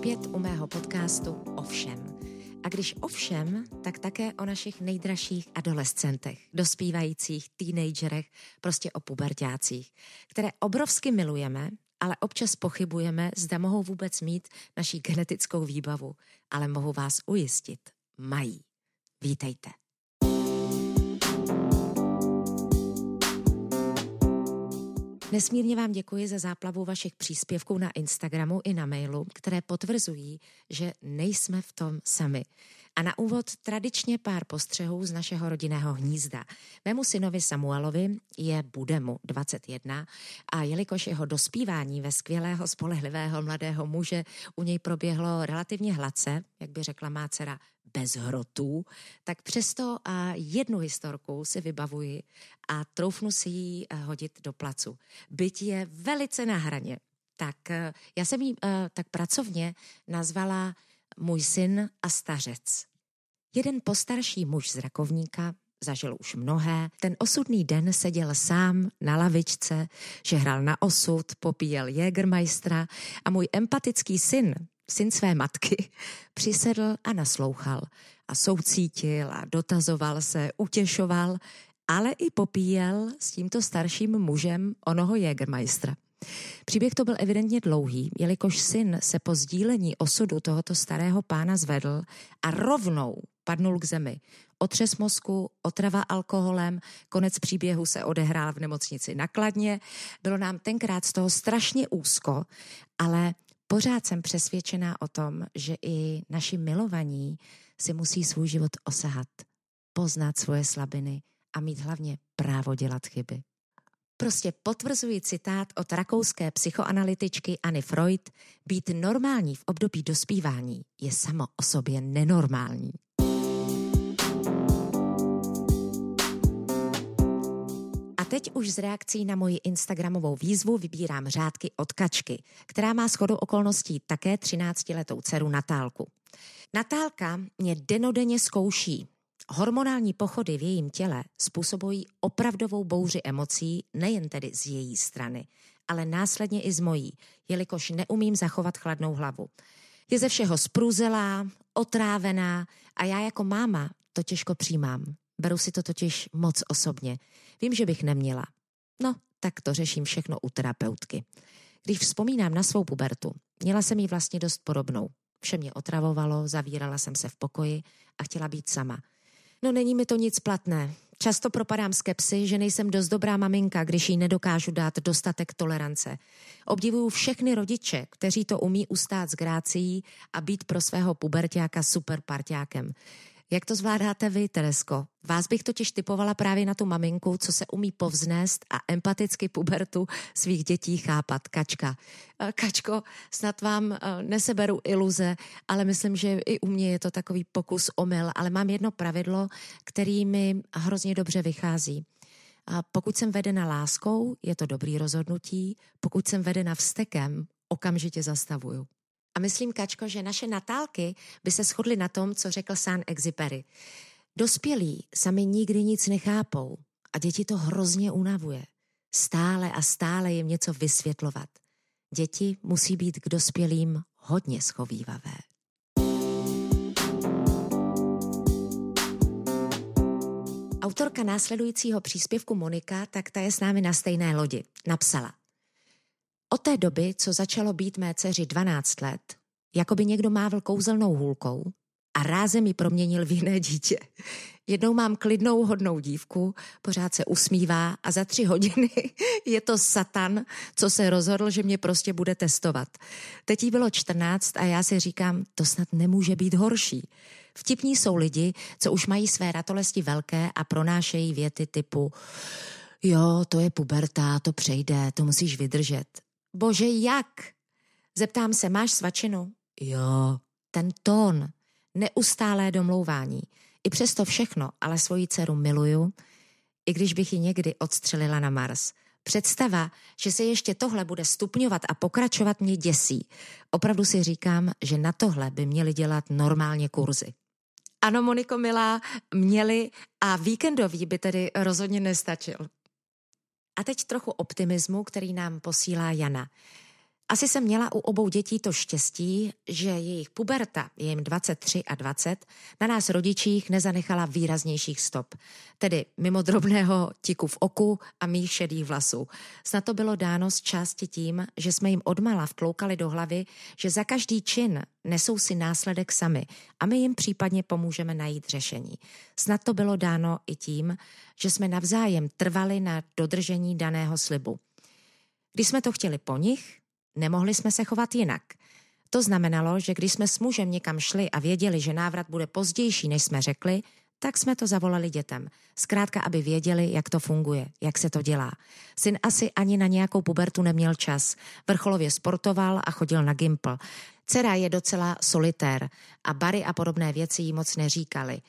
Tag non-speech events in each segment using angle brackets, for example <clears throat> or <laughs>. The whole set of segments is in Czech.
opět u mého podcastu Ovšem. A když ovšem, tak také o našich nejdražších adolescentech, dospívajících, teenagerech, prostě o pubertácích, které obrovsky milujeme, ale občas pochybujeme, zda mohou vůbec mít naší genetickou výbavu. Ale mohu vás ujistit, mají. Vítejte. Nesmírně vám děkuji za záplavu vašich příspěvků na Instagramu i na mailu, které potvrzují, že nejsme v tom sami. A na úvod tradičně pár postřehů z našeho rodinného hnízda. Mému synovi Samuelovi je Budemu 21 a jelikož jeho dospívání ve skvělého, spolehlivého mladého muže u něj proběhlo relativně hladce, jak by řekla má dcera, bez hrotů, tak přesto jednu historku si vybavuji a troufnu si ji eh, hodit do placu. Byť je velice na hraně. Tak eh, já jsem ji eh, tak pracovně nazvala můj syn a stařec. Jeden postarší muž z Rakovníka zažil už mnohé. Ten osudný den seděl sám na lavičce, že hrál na osud, popíjel Jägermeistera a můj empatický syn, syn své matky, <laughs> přisedl a naslouchal a soucítil a dotazoval se, utěšoval, ale i popíjel s tímto starším mužem onoho Jägermeistera. Příběh to byl evidentně dlouhý, jelikož syn se po sdílení osudu tohoto starého pána zvedl a rovnou padnul k zemi. Otřes mozku, otrava alkoholem, konec příběhu se odehrál v nemocnici nakladně. Bylo nám tenkrát z toho strašně úzko, ale pořád jsem přesvědčená o tom, že i naši milovaní si musí svůj život osahat, poznat svoje slabiny a mít hlavně právo dělat chyby. Prostě potvrzuji citát od rakouské psychoanalytičky Anny Freud, být normální v období dospívání je samo o sobě nenormální. Teď už z reakcí na moji Instagramovou výzvu vybírám řádky od Kačky, která má shodou okolností také 13-letou dceru Natálku. Natálka mě denodenně zkouší, Hormonální pochody v jejím těle způsobují opravdovou bouři emocí nejen tedy z její strany, ale následně i z mojí, jelikož neumím zachovat chladnou hlavu. Je ze všeho sprůzelá, otrávená a já jako máma to těžko přijímám. Beru si to totiž moc osobně. Vím, že bych neměla. No, tak to řeším všechno u terapeutky. Když vzpomínám na svou pubertu, měla jsem ji vlastně dost podobnou. Vše mě otravovalo, zavírala jsem se v pokoji a chtěla být sama – No není mi to nic platné. Často propadám skepsy, že nejsem dost dobrá maminka, když jí nedokážu dát dostatek tolerance. Obdivuju všechny rodiče, kteří to umí ustát s grácií a být pro svého pubertáka super parťákem. Jak to zvládáte vy, Teresko? Vás bych totiž typovala právě na tu maminku, co se umí povznést a empaticky pubertu svých dětí chápat. Kačka. Eh, Kačko, snad vám eh, neseberu iluze, ale myslím, že i u mě je to takový pokus omyl, ale mám jedno pravidlo, který mi hrozně dobře vychází. Pokud jsem vedena láskou, je to dobrý rozhodnutí, pokud jsem vedena vztekem, okamžitě zastavuju. A myslím, Kačko, že naše natálky by se shodly na tom, co řekl sán Exupery. Dospělí sami nikdy nic nechápou a děti to hrozně unavuje. Stále a stále jim něco vysvětlovat. Děti musí být k dospělým hodně schovývavé. Autorka následujícího příspěvku Monika, tak ta je s námi na stejné lodi. Napsala. Od té doby, co začalo být mé dceři 12 let, jako by někdo mávl kouzelnou hůlkou a rázem mi proměnil v jiné dítě. Jednou mám klidnou, hodnou dívku, pořád se usmívá a za tři hodiny <laughs> je to satan, co se rozhodl, že mě prostě bude testovat. Teď jí bylo 14 a já si říkám, to snad nemůže být horší. Vtipní jsou lidi, co už mají své ratolesti velké a pronášejí věty typu jo, to je puberta, to přejde, to musíš vydržet. Bože, jak? Zeptám se, máš svačinu? Jo. Ten tón, neustálé domlouvání. I přesto všechno, ale svoji dceru miluju, i když bych ji někdy odstřelila na Mars. Představa, že se ještě tohle bude stupňovat a pokračovat mě děsí. Opravdu si říkám, že na tohle by měli dělat normálně kurzy. Ano, Moniko milá, měli a víkendový by tedy rozhodně nestačil. A teď trochu optimismu, který nám posílá Jana. Asi jsem měla u obou dětí to štěstí, že jejich puberta, je jim 23 a 20, na nás rodičích nezanechala výraznějších stop. Tedy mimo drobného tiku v oku a mých šedých vlasů. Snad to bylo dáno z části tím, že jsme jim odmala vtloukali do hlavy, že za každý čin nesou si následek sami a my jim případně pomůžeme najít řešení. Snad to bylo dáno i tím, že jsme navzájem trvali na dodržení daného slibu. Když jsme to chtěli po nich, Nemohli jsme se chovat jinak. To znamenalo, že když jsme s mužem někam šli a věděli, že návrat bude pozdější, než jsme řekli, tak jsme to zavolali dětem. Zkrátka, aby věděli, jak to funguje, jak se to dělá. Syn asi ani na nějakou pubertu neměl čas. Vrcholově sportoval a chodil na gimpl. Dcera je docela solitér a bary a podobné věci jí moc neříkali.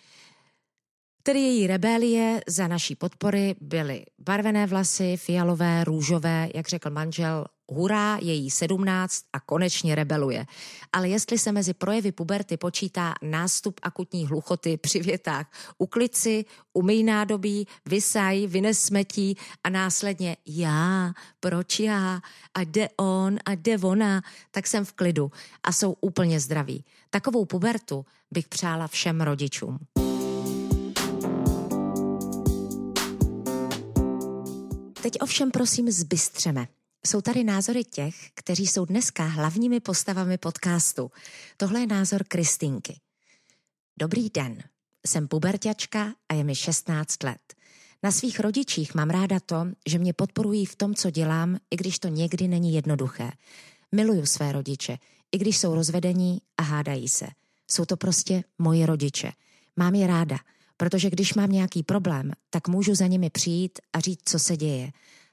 Tedy její rebelie za naší podpory byly barvené vlasy, fialové, růžové, jak řekl manžel, hurá, je jí sedmnáct a konečně rebeluje. Ale jestli se mezi projevy puberty počítá nástup akutní hluchoty při větách uklid si, umyj nádobí, vysaj, vynes smetí a následně já, proč já a jde on a jde ona, tak jsem v klidu a jsou úplně zdraví. Takovou pubertu bych přála všem rodičům. Teď ovšem prosím zbystřeme. Jsou tady názory těch, kteří jsou dneska hlavními postavami podcastu. Tohle je názor Kristinky. Dobrý den, jsem puberťačka a je mi 16 let. Na svých rodičích mám ráda to, že mě podporují v tom, co dělám, i když to někdy není jednoduché. Miluju své rodiče, i když jsou rozvedení a hádají se. Jsou to prostě moji rodiče. Mám je ráda, protože když mám nějaký problém, tak můžu za nimi přijít a říct, co se děje.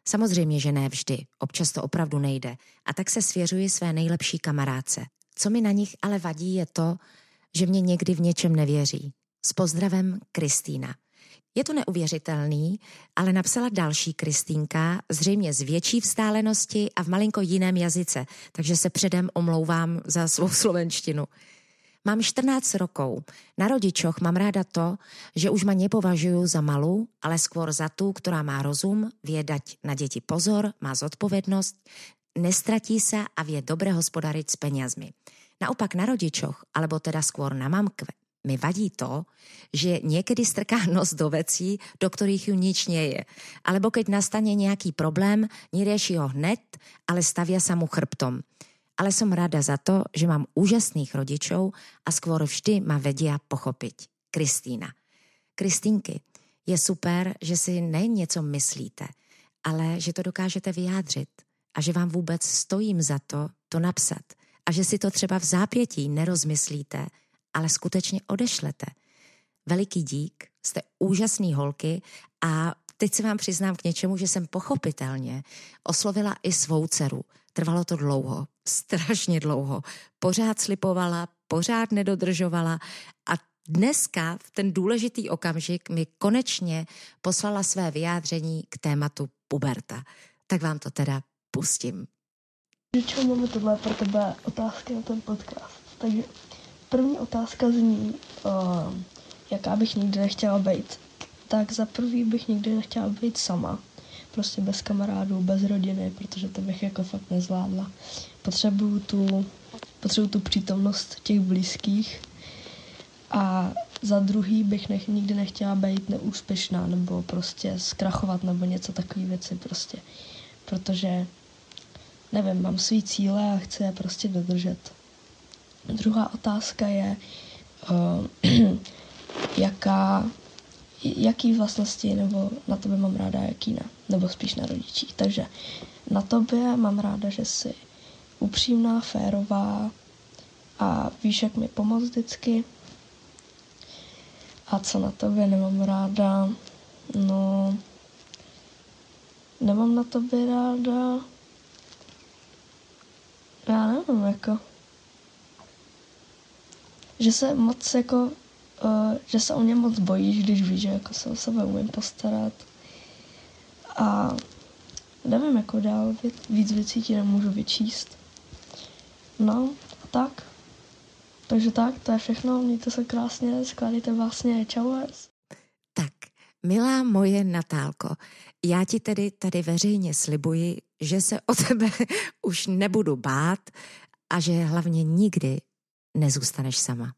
Samozřejmě, že ne vždy, občas to opravdu nejde a tak se svěřuji své nejlepší kamarádce. Co mi na nich ale vadí je to, že mě někdy v něčem nevěří. S pozdravem Kristýna. Je to neuvěřitelný, ale napsala další Kristýnka, zřejmě z větší vzdálenosti a v malinko jiném jazyce, takže se předem omlouvám za svou <laughs> slovenštinu. Mám 14 rokov. Na rodičoch mám ráda to, že už ma nepovažujú za malú, ale skôr za tú, ktorá má rozum, vie dať na deti pozor, má zodpovednosť, nestratí sa a vie dobre hospodariť s peniazmi. Naopak na rodičoch, alebo teda skôr na mamkve, mi vadí to, že niekedy strká <laughs> nos do vecí, do ktorých ju nič nie je. Alebo keď nastane nejaký problém, nerieši ho hned, ale stavia sa mu chrbtom ale som rada za to, že mám úžasných rodičov a skôr vždy ma vedia pochopiť. Kristýna. Kristýnky, je super, že si ne něco myslíte, ale že to dokážete vyjádřit a že vám vůbec stojím za to to napsat a že si to třeba v zápětí nerozmyslíte, ale skutečně odešlete. Veliký dík, jste úžasný holky a teď se vám přiznám k něčemu, že jsem pochopitelně oslovila i svou dceru. Trvalo to dlouho, strašně dlouho. Pořád slipovala, pořád nedodržovala a dneska v ten důležitý okamžik mi konečně poslala své vyjádření k tématu puberta. Tak vám to teda pustím. Čau, máme tohle pro tebe otázky na ten podcast. Takže první otázka zní, uh, jaká bych nikdy nechtěla být. Tak za prvý bych nikdy nechtěla být sama prostě bez kamarádů, bez rodiny, protože to bych jako fakt nezvládla. Potřebuju tu, potřebuju tu přítomnost těch blízkých a za druhý bych nech, nikdy nechtěla být neúspěšná nebo prostě zkrachovat nebo něco takové věci prostě. Protože, nevím, mám svý cíle a chci je prostě dodržet. Druhá otázka je, uh, <clears throat> jaká jaký vlastnosti nebo na tobě mám ráda, jaký ne. Nebo spíš na rodičích. Takže na tobě mám ráda, že jsi upřímná, férová a víš, jak mi pomoct vždycky. A co na tobě nemám ráda? No, nemám na tobě ráda. Já nevím, jako. Že se moc jako uh, že se o mě moc bojíš, když víš, že jako se o sebe umím postarat. A nevím, jako dál víc věcí ti nemůžu vyčíst. No, a tak. Takže tak, to je všechno. Mějte se krásně, skládejte vlastně. Čau. Tak, Milá moje Natálko, já ti tedy tady veřejně slibuji, že se o tebe <laughs> už nebudu bát a že hlavně nikdy nezůstaneš sama.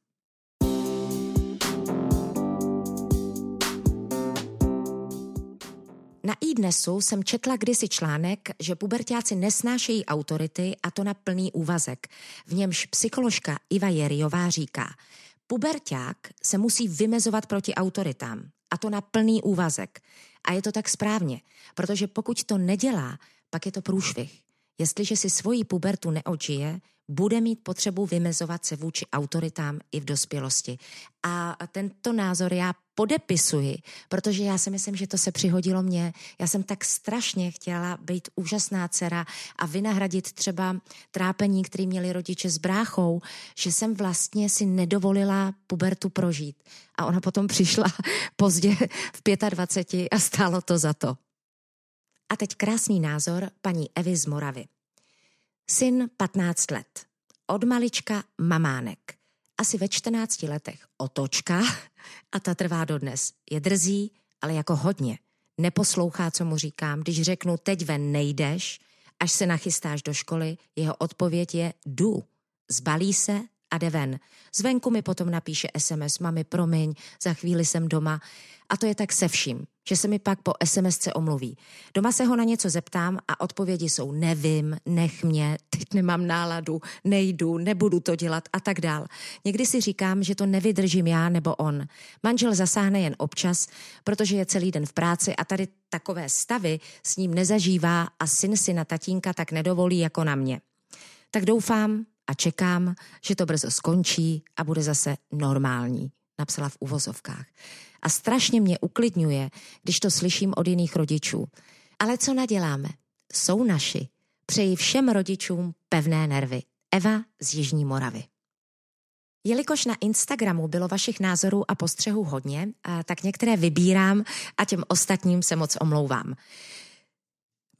Na iDnesu jsem četla kdysi článek, že pubertáci nesnášejí autority a to na plný úvazek. V němž psycholožka Iva Jeriová říká, puberták se musí vymezovat proti autoritám a to na plný úvazek. A je to tak správně, protože pokud to nedělá, pak je to průšvih. Jestliže si svoji pubertu neočije, bude mít potřebu vymezovat se vůči autoritám i v dospělosti. A tento názor já podepisuji, protože já si myslím, že to se přihodilo mně. Já jsem tak strašně chtěla být úžasná dcera a vynahradit třeba trápení, který měli rodiče s bráchou, že jsem vlastně si nedovolila pubertu prožít. A ona potom přišla <laughs> pozdě v 25 a stálo to za to. A teď krásný názor paní Evy z Moravy. Syn 15 let. Od malička mamánek. Asi ve 14 letech otočka a ta trvá dodnes. Je drzí, ale jako hodně. Neposlouchá, co mu říkám. Když řeknu, teď ven nejdeš, až se nachystáš do školy, jeho odpověď je jdu. Zbalí se a jde ven. Zvenku mi potom napíše SMS, mami, promiň, za chvíli jsem doma. A to je tak se vším, že se mi pak po SMSce omluví. Doma se ho na něco zeptám a odpovědi jsou nevím, nech mě, teď nemám náladu, nejdu, nebudu to dělat a tak dál. Někdy si říkám, že to nevydržím já nebo on. Manžel zasáhne jen občas, protože je celý den v práci a tady takové stavy s ním nezažívá a syn si na tatínka tak nedovolí jako na mě. Tak doufám, a čekám, že to brzo skončí a bude zase normální, napsala v uvozovkách. A strašně mě uklidňuje, když to slyším od jiných rodičů. Ale co naděláme? Jsou naši. Přeji všem rodičům pevné nervy. Eva z Jižní Moravy. Jelikož na Instagramu bylo vašich názorů a postřehů hodně, tak některé vybírám a těm ostatním se moc omlouvám.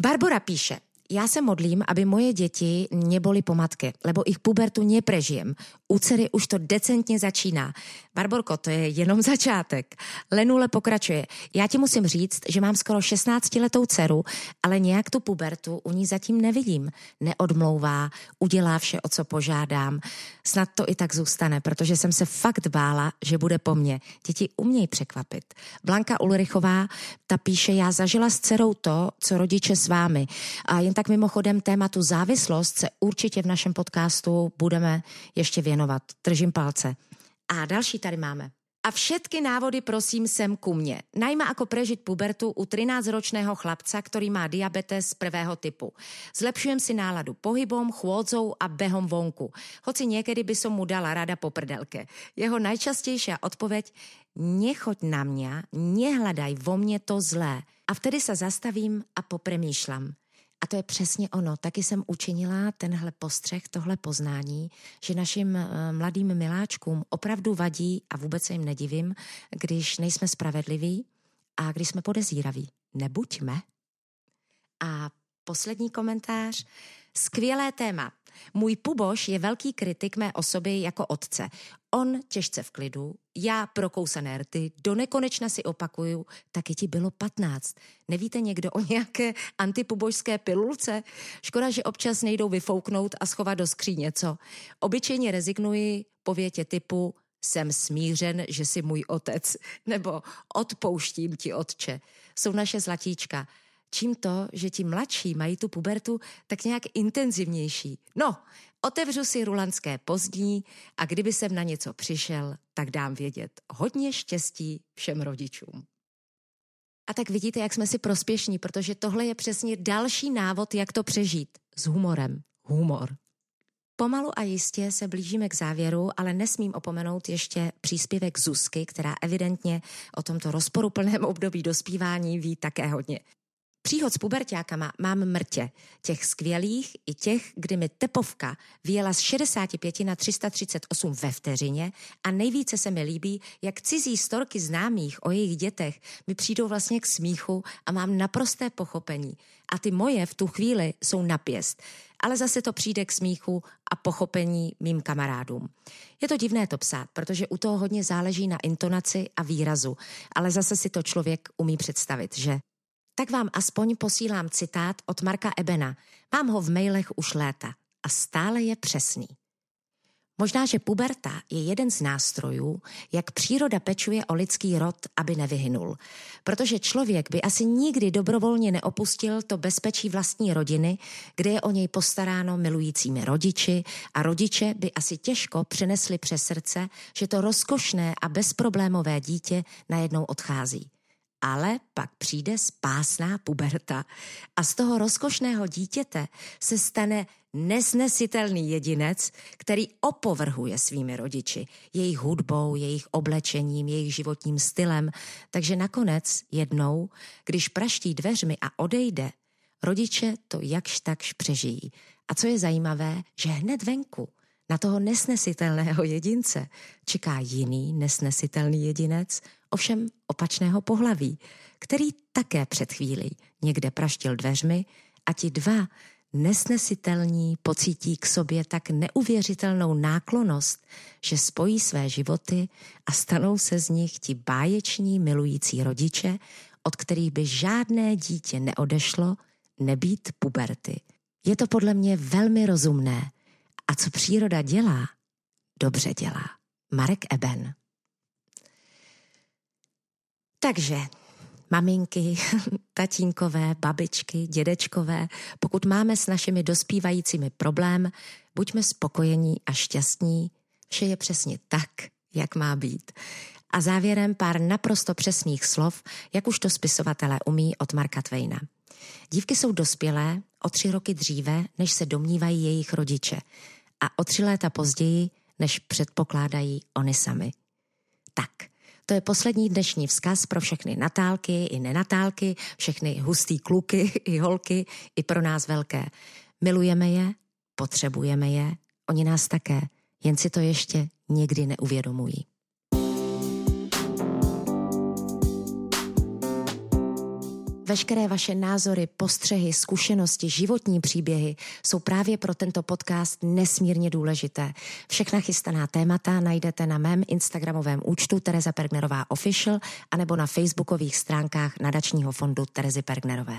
Barbara píše, já se modlím, aby moje děti neboli pomatky, lebo ich pubertu neprežijem. U dcery už to decentně začíná. Barborko, to je jenom <laughs> začátek. Lenule pokračuje. Já ti musím říct, že mám skoro 16 letou dceru, ale nějak tu pubertu u ní zatím nevidím. Neodmlouvá, udělá vše, o co požádám. Snad to i tak zůstane, protože jsem se fakt bála, že bude po mně. Děti umějí překvapit. Blanka Ulrichová, ta píše, já zažila s dcerou to, co rodiče s vámi. A jen tak mimochodem tématu závislost se určitě v našem podcastu budeme ještě věnovat. Držím palce. A další tady máme. A všetky návody prosím sem ku mne. Najmä ako prežiť pubertu u 13-ročného chlapca, ktorý má diabetes prvého typu. Zlepšujem si náladu pohybom, chôdzou a behom vonku. Hoci niekedy by som mu dala rada po prdelke. Jeho najčastejšia odpoveď nechoď na mňa, nehľadaj vo mne to zlé. A vtedy sa zastavím a popremýšľam. A to je přesně ono. Taky jsem učinila tenhle postřeh, tohle poznání, že našim eh, mladým miláčkům opravdu vadí a vůbec se jim nedivím, když nejsme spravedliví a když jsme podezíraví. Nebuďme. A poslední komentář. Skvělé téma. Můj puboš je velký kritik mé osoby jako otce. On těžce v klidu, já prokousané rty, do nekonečna si opakuju, taky ti bylo 15. Nevíte někdo o nějaké antipubožské pilulce? Škoda, že občas nejdou vyfouknout a schovat do skříně, co? Obyčejně rezignuji po větě typu jsem smířen, že jsi můj otec, nebo odpouštím ti, otče. Jsou naše zlatíčka čím to, že ti mladší mají tu pubertu tak nějak intenzivnější. No, otevřu si rulandské pozdní a kdyby jsem na něco přišel, tak dám vědět. Hodně štěstí všem rodičům. A tak vidíte, jak jsme si prospěšní, protože tohle je přesně další návod, jak to přežít. S humorem. Humor. Pomalu a jistě se blížíme k závěru, ale nesmím opomenout ještě příspěvek Zuzky, která evidentně o tomto rozporuplném období dospívání ví také hodně. Příhod s pubertákama mám mrtě. Těch skvělých i těch, kdy mi tepovka vyjela z 65 na 338 ve vteřině a nejvíce se mi líbí, jak cizí storky známých o jejich dětech mi přijdou vlastně k smíchu a mám naprosté pochopení. A ty moje v tu chvíli jsou napěst. Ale zase to přijde k smíchu a pochopení mým kamarádům. Je to divné to psát, protože u toho hodně záleží na intonaci a výrazu, ale zase si to člověk umí představit, že? Tak vám aspoň posílám citát od Marka Ebena. Mám ho v mailech už léta a stále je přesný. Možná, že puberta je jeden z nástrojů, jak příroda pečuje o lidský rod, aby nevyhynul. Protože člověk by asi nikdy dobrovolně neopustil to bezpečí vlastní rodiny, kde je o něj postaráno milujícími rodiči a rodiče by asi těžko přenesli přes srdce, že to rozkošné a bezproblémové dítě najednou odchází ale pak přijde spásná puberta a z toho rozkošného dítěte se stane nesnesitelný jedinec, který opovrhuje svými rodiči, jejich hudbou, jejich oblečením, jejich životním stylem. Takže nakonec jednou, když praští dveřmi a odejde, rodiče to jakž takž přežijí. A co je zajímavé, že hned venku na toho nesnesitelného jedince čeká jiný nesnesitelný jedinec, ovšem opačného pohlaví, který také před chvílí někde praštil dveřmi a ti dva nesnesitelní pocítí k sobě tak neuvěřitelnou náklonost, že spojí své životy a stanou se z nich ti báječní milující rodiče, od kterých by žádné dítě neodešlo nebýt puberty. Je to podle mě velmi rozumné a co příroda dělá, dobře dělá. Marek Eben takže maminky, <laughs> tatínkové, babičky, dědečkové, pokud máme s našimi dospívajícími problém, buďme spokojení a šťastní, vše je přesně tak, jak má být. A závěrem pár naprosto přesných slov, jak už to spisovatelé umí od Marka Twaina. Dívky jsou dospělé o tři roky dříve, než se domnívají jejich rodiče a o tři léta později, než předpokládají oni sami. Tak, to je poslední dnešní vzkaz pro všechny natálky i nenatálky, všechny hustý kluky i holky, i pro nás velké. Milujeme je, potřebujeme je, oni nás také, jen si to ještě někdy neuvědomují. Veškeré vaše názory, postřehy, zkušenosti, životní příběhy jsou právě pro tento podcast nesmírně důležité. Všechna chystaná témata najdete na mém Instagramovém účtu Tereza Pergnerová Official anebo na facebookových stránkách nadačního fondu Terezy Pergnerové.